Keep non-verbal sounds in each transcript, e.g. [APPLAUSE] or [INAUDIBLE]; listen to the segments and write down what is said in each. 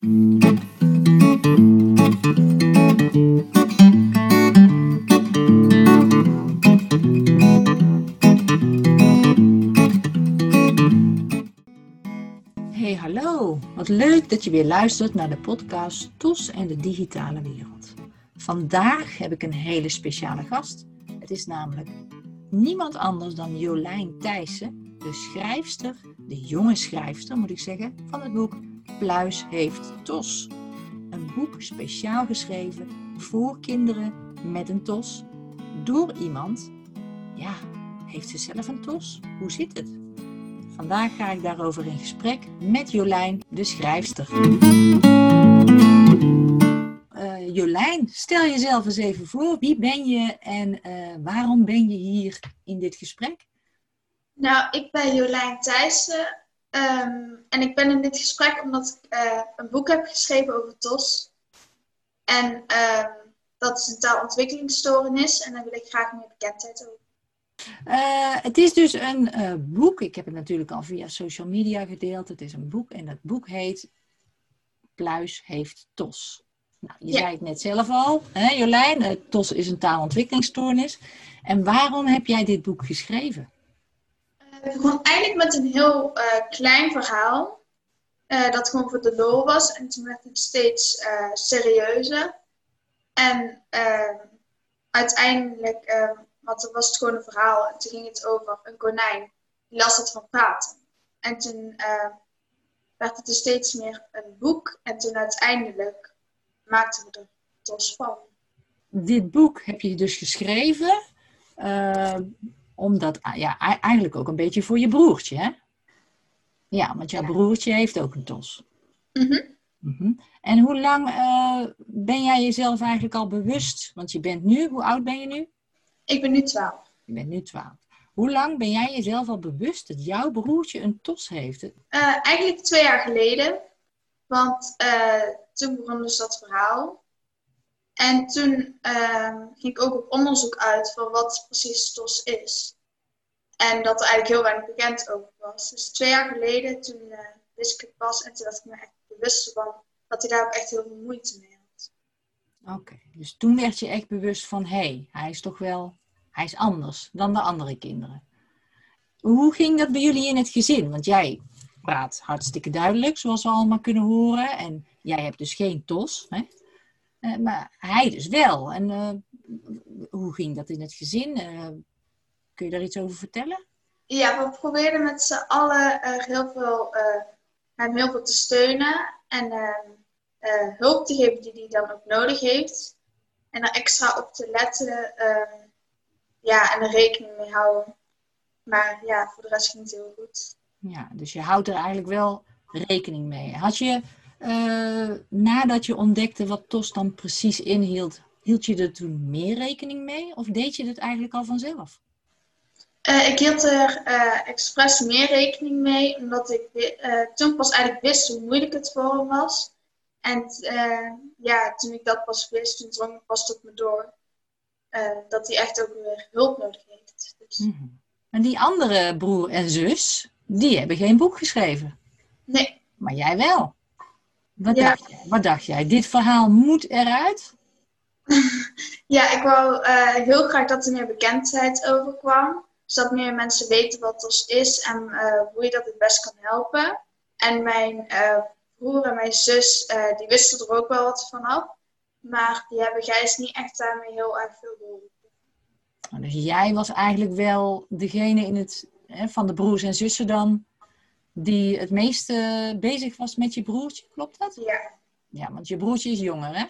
Hey, hallo. Wat leuk dat je weer luistert naar de podcast Tos en de digitale wereld. Vandaag heb ik een hele speciale gast. Het is namelijk niemand anders dan Jolijn Thijssen, de schrijfster, de jonge schrijfster moet ik zeggen, van het boek Pluis heeft Tos. Een boek speciaal geschreven voor kinderen met een tos, door iemand. Ja, heeft ze zelf een tos? Hoe zit het? Vandaag ga ik daarover in gesprek met Jolijn, de schrijfster. Uh, Jolijn, stel jezelf eens even voor. Wie ben je en uh, waarom ben je hier in dit gesprek? Nou, ik ben Jolijn Thijssen. Um, en ik ben in dit gesprek omdat ik uh, een boek heb geschreven over TOS. En um, dat is een taalontwikkelingsstoornis. En daar wil ik graag meer bekendheid over. Uh, het is dus een uh, boek. Ik heb het natuurlijk al via social media gedeeld. Het is een boek en dat boek heet Pluis heeft TOS. Nou, je ja. zei het net zelf al, hè, Jolijn. TOS is een taalontwikkelingsstoornis. En waarom heb jij dit boek geschreven? Gewoon eigenlijk met een heel klein verhaal. dat gewoon voor de lol was. En toen werd het steeds serieuzer. En uiteindelijk want toen was het gewoon een verhaal. En toen ging het over een konijn. Die las het van praten. En toen uh, werd het dus steeds meer een boek. En toen uiteindelijk maakten we er tos van. Dit boek heb je dus geschreven. Omdat, ja, eigenlijk ook een beetje voor je broertje, hè? Ja, want jouw broertje heeft ook een tos. Mm. Mm -hmm. En hoe lang uh, ben jij jezelf eigenlijk al bewust? Want je bent nu, hoe oud ben je nu? Ik ben nu 12. Je bent nu 12. Hoe lang ben jij jezelf al bewust dat jouw broertje een tos heeft? Uh, eigenlijk twee jaar geleden. Want uh, toen begon dus dat verhaal. En toen uh, ging ik ook op onderzoek uit van wat precies TOS is. En dat er eigenlijk heel weinig bekend over was. Dus twee jaar geleden, toen wist ik het pas. En toen was ik me echt bewust van dat hij daar ook echt heel veel moeite mee had. Oké, dus toen werd je echt bewust van... hé, hey, hij is toch wel hij is anders dan de andere kinderen. Hoe ging dat bij jullie in het gezin? Want jij praat hartstikke duidelijk, zoals we allemaal kunnen horen. En jij hebt dus geen tos. Hè? Uh, maar hij dus wel. En uh, hoe ging dat in het gezin? Uh, kun je daar iets over vertellen? Ja, we probeerden met z'n allen heel veel, hem heel veel te steunen. En hulp te geven die hij dan ook nodig heeft. En er extra op te letten ehm, ja, en er rekening mee houden. Maar ja, voor de rest ging het heel goed. Ja, dus je houdt er eigenlijk wel rekening mee. Had je, uh, nadat je ontdekte wat TOS dan precies inhield, hield je er toen meer rekening mee? Of deed je het eigenlijk al vanzelf? Uh, ik hield er uh, expres meer rekening mee, omdat ik toen pas eigenlijk wist hoe moeilijk het voor hem was. En ja, toen ik dat pas wist, toen drong het pas tot me door. Dat hij echt ook weer hulp nodig heeft. Dus. Mm -hmm. En die andere broer en zus, die hebben geen boek geschreven. Nee. Maar jij wel. Wat, ja. dacht, jij? Wat dacht jij? Dit verhaal moet eruit? [LAUGHS] ja, ik wou uh, heel graag dat er meer bekendheid over kwam. Zodat meer mensen weten wat TOS is en uh, hoe je dat het best kan helpen. En mijn broer en mijn zus, die wisten er ook wel wat vanaf. Maar die hebben Gijs niet echt daarmee heel erg veel geholpen. Dus jij was eigenlijk wel degene in het, hè, van de broers en zussen dan, die het meeste bezig was met je broertje, klopt dat? Ja. Ja, want je broertje is jonger, hè?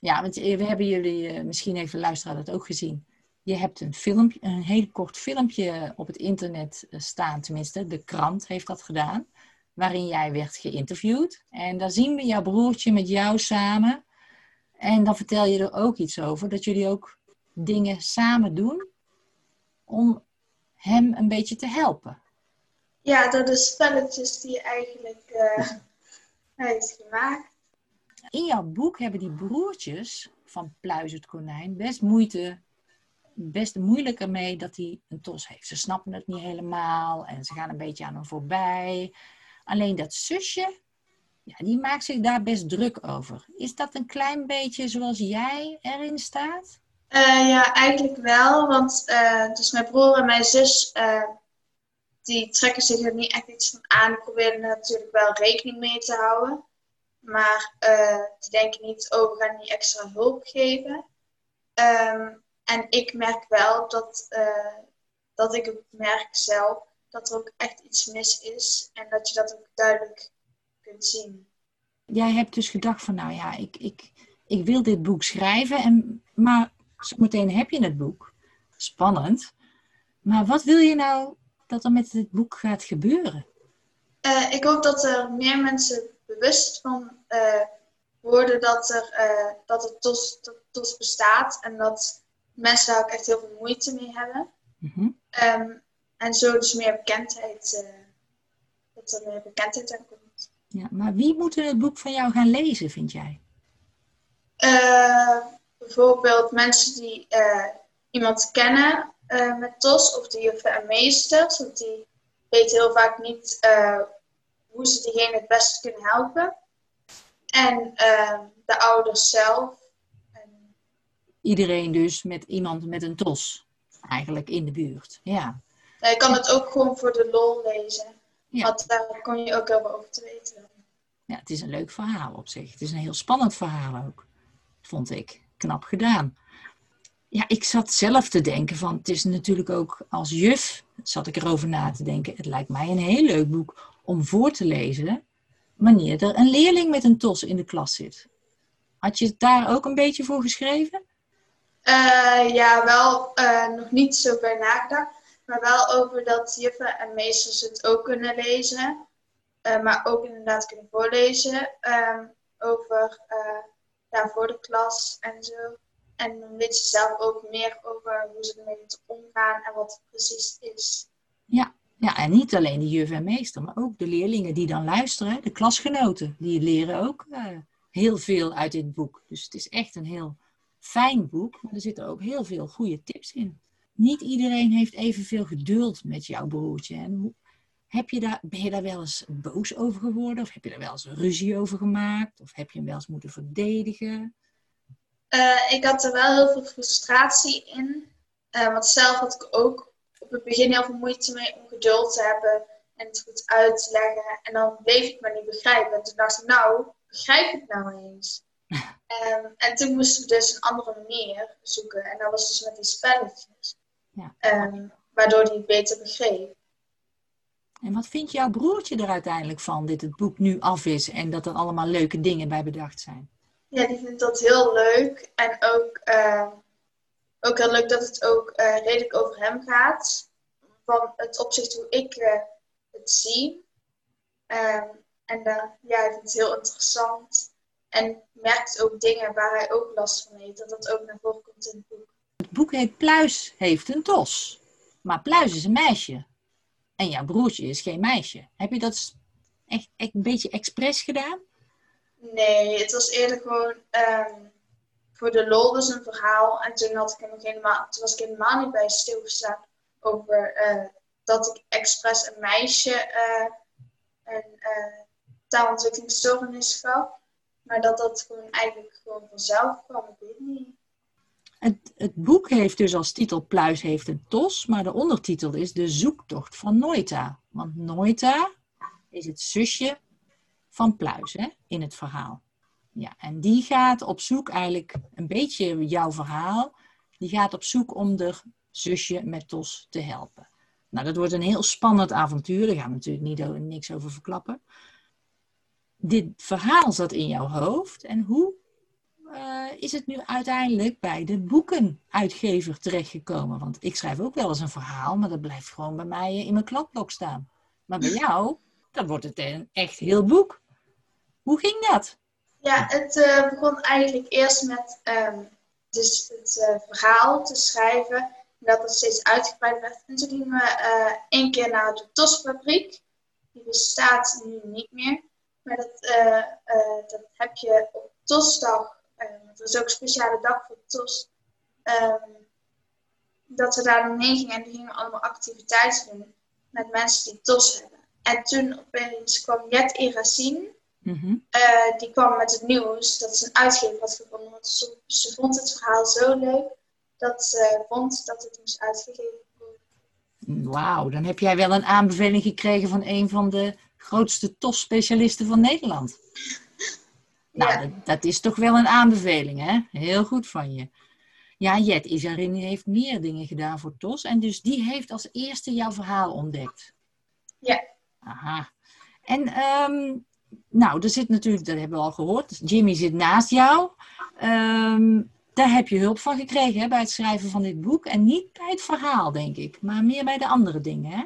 Ja, want we hebben jullie, eh, misschien even luisteraar dat ook gezien. Je hebt een filmpje, een heel kort filmpje op het internet eh, staan, tenminste, de krant heeft dat gedaan, waarin jij werd geïnterviewd. En daar zien we jouw broertje met jou samen en dan vertel je er ook iets over, dat jullie ook dingen samen doen om hem een beetje te helpen. Ja, door de spelletjes die eigenlijk uh, heeft gemaakt. In jouw boek hebben die broertjes van Pluis het konijn best moeite, best moeilijk ermee dat hij een tos heeft. Ze snappen het niet helemaal en ze gaan een beetje aan hem voorbij. Alleen dat zusje, Ja, die maakt zich daar best druk over. Is dat een klein beetje zoals jij erin staat? Uh, ja, eigenlijk wel. Want uh, dus mijn broer en mijn zus, uh, die trekken zich er niet echt iets van aan. Die proberen er natuurlijk wel rekening mee te houden. Maar die denken niet, oh, we gaan niet extra hulp geven. Um, en ik merk wel dat, dat ik merk zelf dat er ook echt iets mis is. En dat je dat ook duidelijk kunt zien. Jij hebt dus gedacht van, nou ja, ik, ik, ik wil dit boek schrijven. En, maar zometeen heb je het boek. Spannend. Maar wat wil je nou dat er met dit boek gaat gebeuren? Uh, ik hoop dat er meer mensen bewust van uh, worden dat, er, uh, dat het TOS, TOS bestaat. En dat mensen daar ook echt heel veel moeite mee hebben. Mm -hmm. um, en zo dus meer bekendheid, dat er meer bekendheid aan komt. Ja, maar wie moet het boek van jou gaan lezen, vind jij? bijvoorbeeld mensen die iemand kennen uh, met TOS of die juffen en meesters. Want die weten heel vaak niet uh, hoe ze diegene het beste kunnen helpen. En de ouders zelf. En... Iedereen dus met iemand met een TOS eigenlijk in de buurt. Ja. je kan het ook gewoon voor de lol lezen. Ja. Want daar kon je ook heel veel over te weten. Ja, het is een leuk verhaal op zich. Het is een heel spannend verhaal ook, vond ik knap gedaan. Ja, ik zat zelf te denken van, het is natuurlijk ook als juf, zat ik erover na te denken, het lijkt mij een heel leuk boek om voor te lezen, wanneer er een leerling met een tos in de klas zit. Had je het daar ook een beetje voor geschreven? Uh, ja, wel uh, nog niet zo bij nagedacht, maar wel over dat juffen en meesters het ook kunnen lezen, uh, maar ook inderdaad kunnen voorlezen. Ehm, over ja, voor de klas en zo. En dan weet je zelf ook meer over hoe ze ermee moeten omgaan en wat het precies is. Ja, ja, en niet alleen de juf en meester, maar ook de leerlingen die dan luisteren, de klasgenoten, die leren ook uh, heel veel uit dit boek. Dus het is echt een heel fijn boek, maar er zitten ook heel veel goede tips in. Niet iedereen heeft evenveel geduld met jouw broertje. En heb je daar, ben je daar wel eens boos over geworden? Of heb je daar wel eens ruzie over gemaakt? Of heb je hem wel eens moeten verdedigen? Uh, ik had er wel heel veel frustratie in. Uh, want zelf had ik ook op het begin heel veel moeite mee om geduld te hebben en het goed uit te leggen. En dan bleef ik maar niet begrijpen. En toen dacht ik, nou, begrijp het nou eens. um, [LAUGHS] en toen moesten we dus een andere manier zoeken. En dat was dus met die spelletjes. Ja. Um, waardoor hij het beter begreep. En wat vindt jouw broertje er uiteindelijk van, dit het boek nu af is en dat er allemaal leuke dingen bij bedacht zijn? Ja, die vindt dat heel leuk. En ook, uh, ook heel leuk dat het ook uh, redelijk over hem gaat. Van het opzicht hoe ik uh, het zie. Ehm, en ja, hij vindt het heel interessant. En merkt ook dingen waar hij ook last van heeft. Dat dat ook naar voren komt in het boek. Het boek heet Pluis heeft een tos. Maar Pluis is een meisje. En jouw broertje is geen meisje. Heb je dat echt, echt een beetje expres gedaan? Nee, het was eerder gewoon um, voor de lol dus een verhaal. En toen, had ik er nog helemaal, toen was ik helemaal niet bij stilgestaan over uh, dat ik expres een meisje uh, een uh, taalontwikkelingsstoornis gaf. Maar dat dat gewoon eigenlijk gewoon vanzelf kwam, ik weet niet. Het, het, boek heeft dus als titel Pluis heeft een tos, maar de ondertitel is De zoektocht van Noita. Want Noita is het zusje van Pluis hè, in het verhaal. Ja, en die gaat op zoek, eigenlijk een beetje jouw verhaal, die gaat op zoek om de zusje met tos te helpen. Nou, dat wordt een heel spannend avontuur, daar gaan we natuurlijk niet, niks over verklappen. Dit verhaal zat in jouw hoofd en hoe uh, is het nu uiteindelijk bij de boekenuitgever terechtgekomen? Want ik schrijf ook wel eens een verhaal, maar dat blijft gewoon bij mij in mijn kladblok staan. Maar bij jou, dan wordt het een echt heel boek. Hoe ging dat? Ja, het uh, begon eigenlijk eerst met um, dus het uh, verhaal te schrijven. En dat het steeds uitgebreid werd. En toen gingen we één keer naar de TOS-fabriek. Die bestaat nu niet meer. Maar dat, dat heb je op TOS-dag het was ook een speciale dag voor TOS. Um, dat we daar dan gingen en gingen allemaal activiteiten doen met mensen die TOS hebben. En toen opeens kwam Jet Mhm. eh, die kwam met het nieuws dat ze een uitgever had gevonden. Want ze, ze vond het verhaal zo leuk dat ze vond dat het moest uitgegeven worden. Wauw, dan heb jij wel een aanbeveling gekregen van een van de grootste TOS-specialisten van Nederland. [LAUGHS] Nou, Ja. dat, dat is toch wel een aanbeveling, hè? Heel goed van je. Ja, Jet Isarin heeft meer dingen gedaan voor TOS. En dus die heeft als eerste jouw verhaal ontdekt. Ja. Aha. En, ehm, nou, er zit natuurlijk, dat hebben we al gehoord, Jimmy zit naast jou. Ehm, daar heb je hulp van gekregen hè, bij het schrijven van dit boek. En niet bij het verhaal, denk ik, maar meer bij de andere dingen, hè?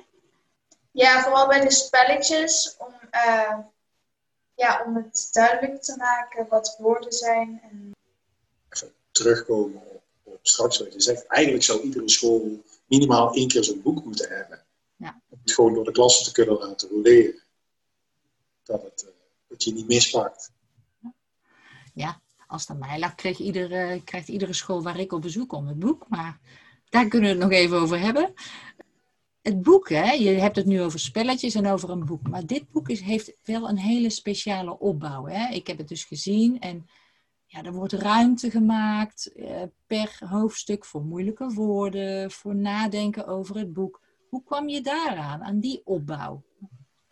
Ja, vooral bij de spelletjes om, eh, ja, om het duidelijk te maken wat woorden zijn. En, Even terugkomen op, op straks wat je zegt. Eigenlijk zou iedere school minimaal één keer zo'n boek moeten hebben. Ja. Om het gewoon door de klassen te kunnen laten roleren. Dat, het, eh, dat je niet mispakt. Als het aan mij lag, iedere, krijgt iedere school waar ik op bezoek kom het boek. Maar daar kunnen we het nog even over hebben. Het boek, hè, je hebt het nu over spelletjes en over een boek. Maar dit boek is, heeft wel een hele speciale opbouw. Hè? Ik heb het dus gezien en ja, er wordt ruimte gemaakt eh, per hoofdstuk voor moeilijke woorden, voor nadenken over het boek. Hoe kwam je daaraan, aan die opbouw?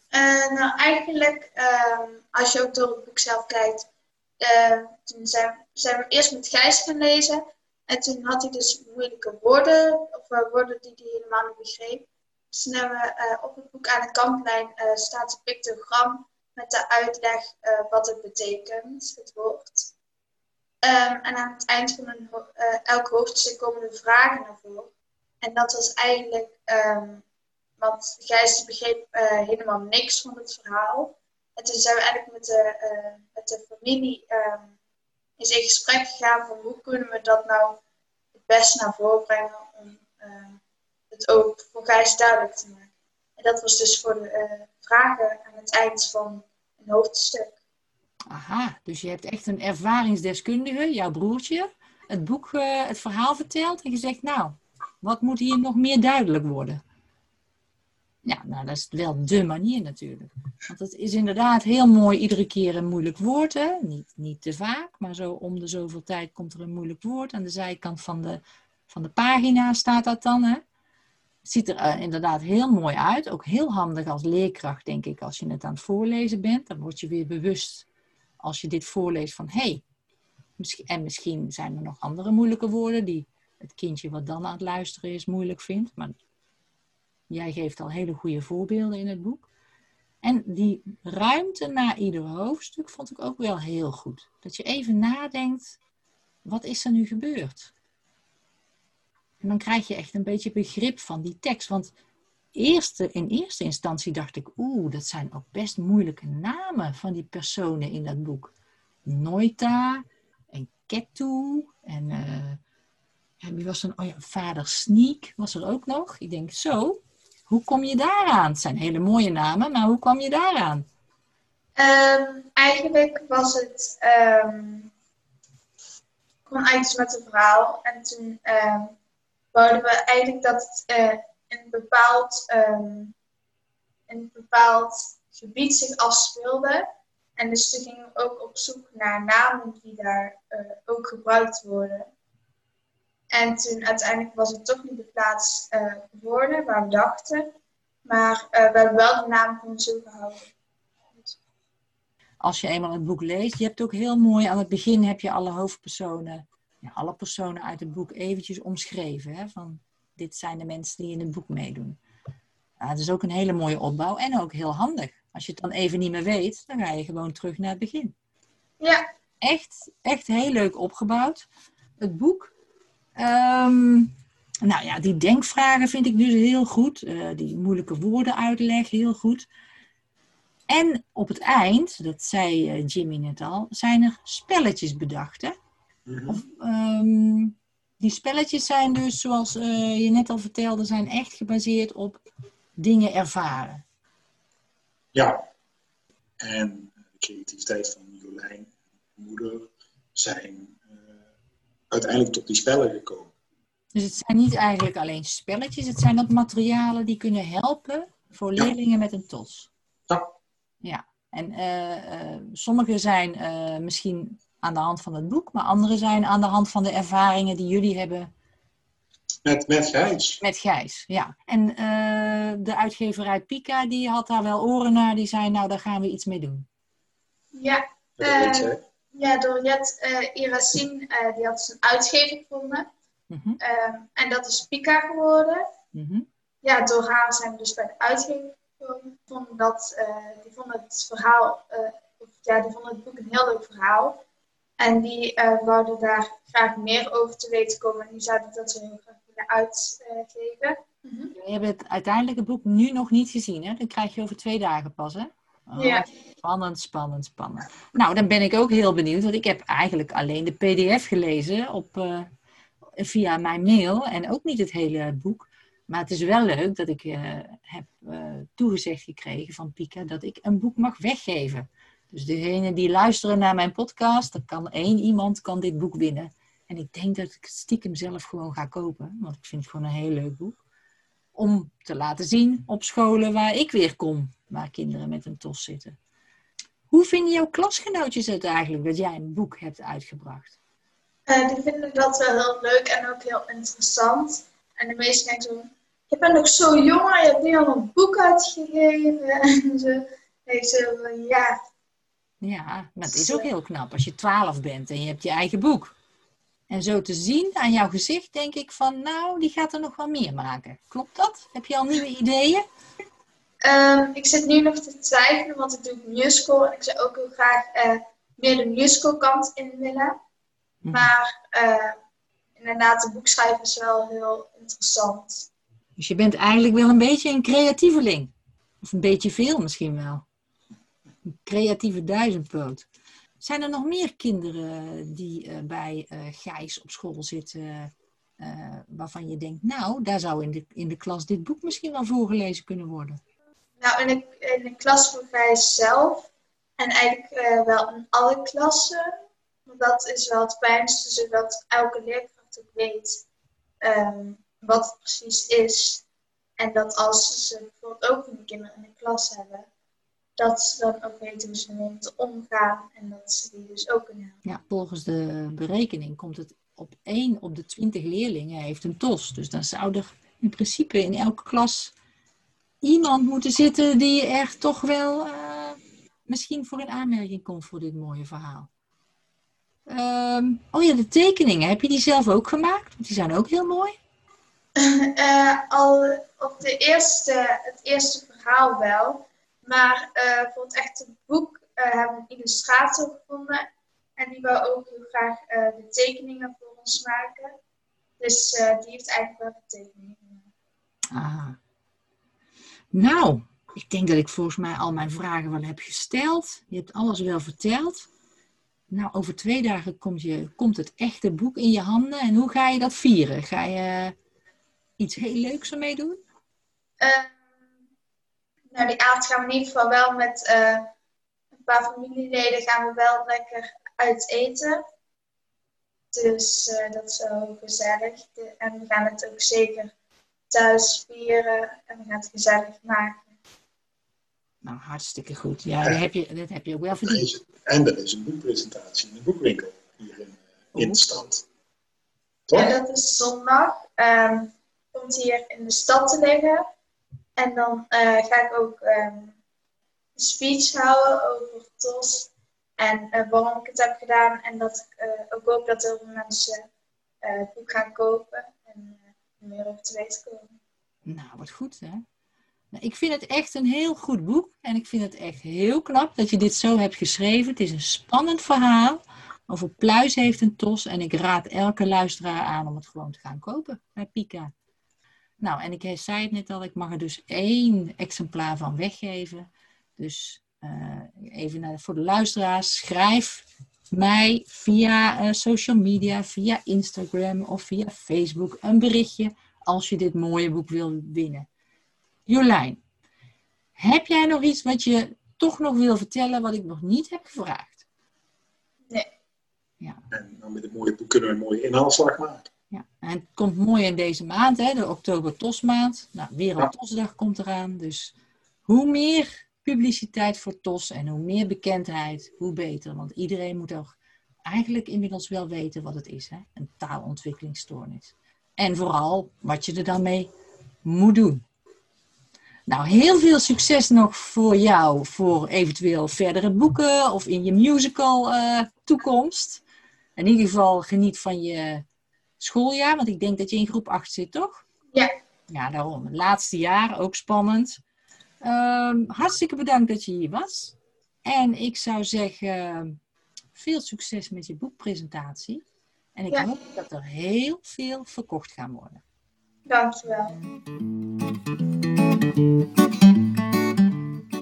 Eh, nou, eigenlijk, ehm, als je ook door het boek zelf kijkt, eh, toen zijn, we eerst met Gijs gaan lezen. En toen had hij dus moeilijke woorden, of eh, woorden die hij helemaal niet begreep. Dus toen we op het boek aan de kantlijn staat een pictogram met de uitleg wat het betekent, het woord. Ehm, en aan het eind van een, elk hoofdstuk komen de vragen naar voren. En dat was eigenlijk, ehm, want Gijs begreep eh, helemaal niks van het verhaal. En toen zijn we eigenlijk met de, eh, met de familie ehm, eens in gesprek gegaan van hoe kunnen we dat nou het best naar voren brengen om ehm, het ook voor Gijs duidelijk te maken. En dat was dus voor de eh, vragen aan het eind van een hoofdstuk. Aha, dus je hebt echt een ervaringsdeskundige, jouw broertje, het boek, eh, het verhaal verteld en gezegd, nou, wat moet hier nog meer duidelijk worden? Ja, nou, dat is wel dé manier natuurlijk. Want het is inderdaad heel mooi iedere keer een moeilijk woord, hè? Niet, niet te vaak, maar zo om de zoveel tijd komt er een moeilijk woord. Aan de zijkant van de, van de pagina staat dat dan, hè? Het ziet er eh, inderdaad heel mooi uit. Ook heel handig als leerkracht, denk ik, als je het aan het voorlezen bent. Dan word je weer bewust als je dit voorleest van hé, hey, misschien, en misschien zijn er nog andere moeilijke woorden die het kindje wat dan aan het luisteren is moeilijk vindt. Maar jij geeft al hele goede voorbeelden in het boek. En die ruimte na ieder hoofdstuk vond ik ook wel heel goed. Dat je even nadenkt, wat is er nu gebeurd? En dan krijg je echt een beetje begrip van die tekst. Want eerste, in eerste instantie dacht ik, oeh, dat zijn ook best moeilijke namen van die personen in dat boek. Noita en Ketu en ja, wie was er? Oh vader Sneak was er ook nog. Ik denk, zo, hoe kom je daaraan? Het zijn hele mooie namen, maar hoe kwam je daaraan? Ehm, eigenlijk was het. ehm gewoon eigenlijk met een verhaal. En toen ehm wouden we eigenlijk dat het eh, een bepaald, een bepaald gebied zich afspeelde. En dus toen gingen we ook op zoek naar namen die daar eh, ook gebruikt worden. En toen uiteindelijk was het toch niet de plaats eh, geworden waar we dachten. Maar eh, we hebben wel de naam gewoon zo gehouden. Als je eenmaal het boek leest, je hebt ook heel mooi aan het begin heb je alle hoofdpersonen, ja, alle personen uit het boek eventjes omschreven. Hè, van dit zijn de mensen die in het boek meedoen. Ja, dat is ook een hele mooie opbouw en ook heel handig. Als je het dan even niet meer weet, dan ga je gewoon terug naar het begin. Ja, Echt, echt heel leuk opgebouwd. Het boek. Ehm, nou ja, die denkvragen vind ik dus heel goed. Eh, die moeilijke woorden uitleg heel goed. En op het eind, dat zei eh, Jimmy net al, zijn er spelletjes bedacht. Hè? Of, ehm, die spelletjes zijn dus, zoals eh, je net al vertelde, zijn echt gebaseerd op dingen ervaren. Ja. En de creativiteit van Jolijn en moeder zijn uiteindelijk tot die spellen gekomen. Dus het zijn niet eigenlijk alleen spelletjes, het zijn ook materialen die kunnen helpen voor Ja. leerlingen met een TOS. Ja. Ja, En uh, uh, sommige zijn uh, misschien aan de hand van het boek, maar andere zijn aan de hand van de ervaringen die jullie hebben. Met, met Gijs. Met Gijs, ja. En de uitgeverij Pika, die had daar wel oren naar, die zei, nou, daar gaan we iets mee doen. Ja, ja door Jet uh, Iracine, die had zijn uitgever gevonden. Mm -hmm. en dat is Pika geworden. Mm -hmm. Ja, door haar zijn we dus bij de uitgever vonden dat, uh, die vonden het verhaal, uh, ja, die vonden het boek een heel leuk verhaal. En die uh, wouden daar graag meer over te weten komen. En die zouden dat zo heel graag willen uitgeven. Mm -hmm. Je hebt het uiteindelijke boek nu nog niet gezien, hè? Dat krijg je over twee dagen pas, hè? Oh, ja. Spannend, spannend, spannend. Nou, dan ben ik ook heel benieuwd, want ik heb eigenlijk alleen de PDF gelezen op, via mijn mail en ook niet het hele boek. Maar het is wel leuk dat ik uh, heb uh, toegezegd gekregen van Pika dat ik een boek mag weggeven. Dus degene die luisteren naar mijn podcast, dan kan één iemand kan dit boek winnen. En ik denk dat ik het stiekem zelf gewoon ga kopen, want ik vind het gewoon een heel leuk boek. Om te laten zien op scholen waar ik weer kom, waar kinderen met een tos zitten. Hoe vinden jouw klasgenootjes het eigenlijk dat jij een boek hebt uitgebracht? Uh, die vinden dat wel heel leuk en ook heel interessant. En de meesten denken zo, je bent nog zo jong en je hebt nu al een boek uitgegeven. [LAUGHS] En zo, en zo ja. Ja, maar het is ook heel knap als je twaalf bent en je hebt je eigen boek. En zo te zien aan jouw gezicht denk ik van, nou, die gaat er nog wel meer maken. Klopt dat? Heb je al nieuwe ideeën? Um, ik zit nu nog te twijfelen, want ik doe musical en ik zou ook heel graag uh, meer de musical kant in willen. Mhm. Maar uh, inderdaad, een boek schrijven is wel heel interessant. Dus je bent eigenlijk wel een beetje een creatieveling. Of een beetje veel misschien wel. Een creatieve duizendpoot. Zijn er nog meer kinderen die uh, bij uh, Gijs op school zitten, uh, waarvan je denkt, nou, daar zou in de, in de klas dit boek misschien wel voorgelezen kunnen worden? Nou, in de, in de klas van Gijs zelf en eigenlijk wel in alle klassen. Dat is wel het fijnste, zodat elke leerkracht ook weet um, wat het precies is. En dat als ze bijvoorbeeld ook de kinderen in de klas hebben, dat ze dan ook weten hoe ze ermee te omgaan en dat ze die dus ook kunnen helpen. Ja, volgens de berekening komt het op 1 op de 20 leerlingen heeft een TOS. Dus dan zou er in principe in elke klas iemand moeten zitten die er toch wel uh, misschien voor een aanmerking komt voor dit mooie verhaal. Um, oh ja, de tekeningen. Heb je die zelf ook gemaakt? Die zijn ook heel mooi. Uh, [LAUGHS] al op de eerste, het eerste verhaal wel. Maar uh, voor het echte boek hebben we een illustrator gevonden. En die wil ook heel graag de tekeningen voor ons maken. Dus die heeft eigenlijk wel de tekeningen. Ah. Nou, ik denk dat ik volgens mij al mijn vragen wel heb gesteld. Je hebt alles wel verteld. Nou, over twee dagen komt, je, komt het echte boek in je handen. En hoe ga je dat vieren? Ga je iets heel leuks ermee doen? Uh, nou, die avond gaan we in ieder geval wel met uh, een paar familieleden gaan we wel lekker uit eten. Dus uh, dat is wel gezellig. De, en we gaan het ook zeker thuis vieren en we gaan het gezellig maken. Nou, hartstikke goed. Ja, dat, heb je, dat heb je ook wel verdiend. En er is een boekpresentatie in de boekwinkel hier in, in de stad. Toch? Ja, dat is zondag. Um, komt hier in de stad te liggen. En dan uh, ga ik ook um, een speech houden over TOS. En uh, waarom ik het heb gedaan. En dat ik uh, ook hoop dat heel veel mensen het boek gaan kopen. En meer over te weten komen. Nou, wat goed hè. Nou, ik vind het echt een heel goed boek. En ik vind het echt heel knap dat je dit zo hebt geschreven. Het is een spannend verhaal. Over Pluis heeft een tos. En ik raad elke luisteraar aan om het gewoon te gaan kopen bij Pika. Nou, en ik zei het net al, ik mag er dus één exemplaar van weggeven. Dus uh, even naar, voor de luisteraars, schrijf mij via uh, social media, via Instagram of via Facebook een berichtje als je dit mooie boek wil winnen. Jolijn, heb jij nog iets wat je toch nog wil vertellen wat ik nog niet heb gevraagd? Nee. Ja. En dan met een mooie boek kunnen we een mooie inhaalslag maken. En het komt mooi in deze maand, hè, de oktober tosmaand. Nou, weer een ja. tosdag komt eraan. Dus hoe meer publiciteit voor TOS en hoe meer bekendheid, hoe beter. Want iedereen moet toch eigenlijk inmiddels wel weten wat het is, hè? een taalontwikkelingsstoornis. En vooral wat je er dan mee moet doen. Nou, heel veel succes nog voor jou, voor eventueel verdere boeken of in je musical uh, toekomst. In ieder geval geniet van je schooljaar, want ik denk dat je in groep 8 zit, toch? Ja. Ja, daarom. Het laatste jaar, ook spannend. Um, hartstikke bedankt dat je hier was. En ik zou zeggen, veel succes met je boekpresentatie. En ik Ja. hoop dat er heel veel verkocht gaan worden. Dankjewel.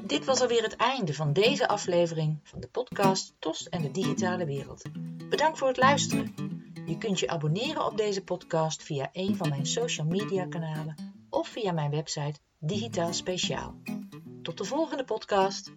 Dit was alweer het einde van deze aflevering van de podcast TOS en de digitale wereld. Bedankt voor het luisteren. Je kunt je abonneren op deze podcast via een van mijn social media kanalen of via mijn website Digitaal Speciaal. Tot de volgende podcast.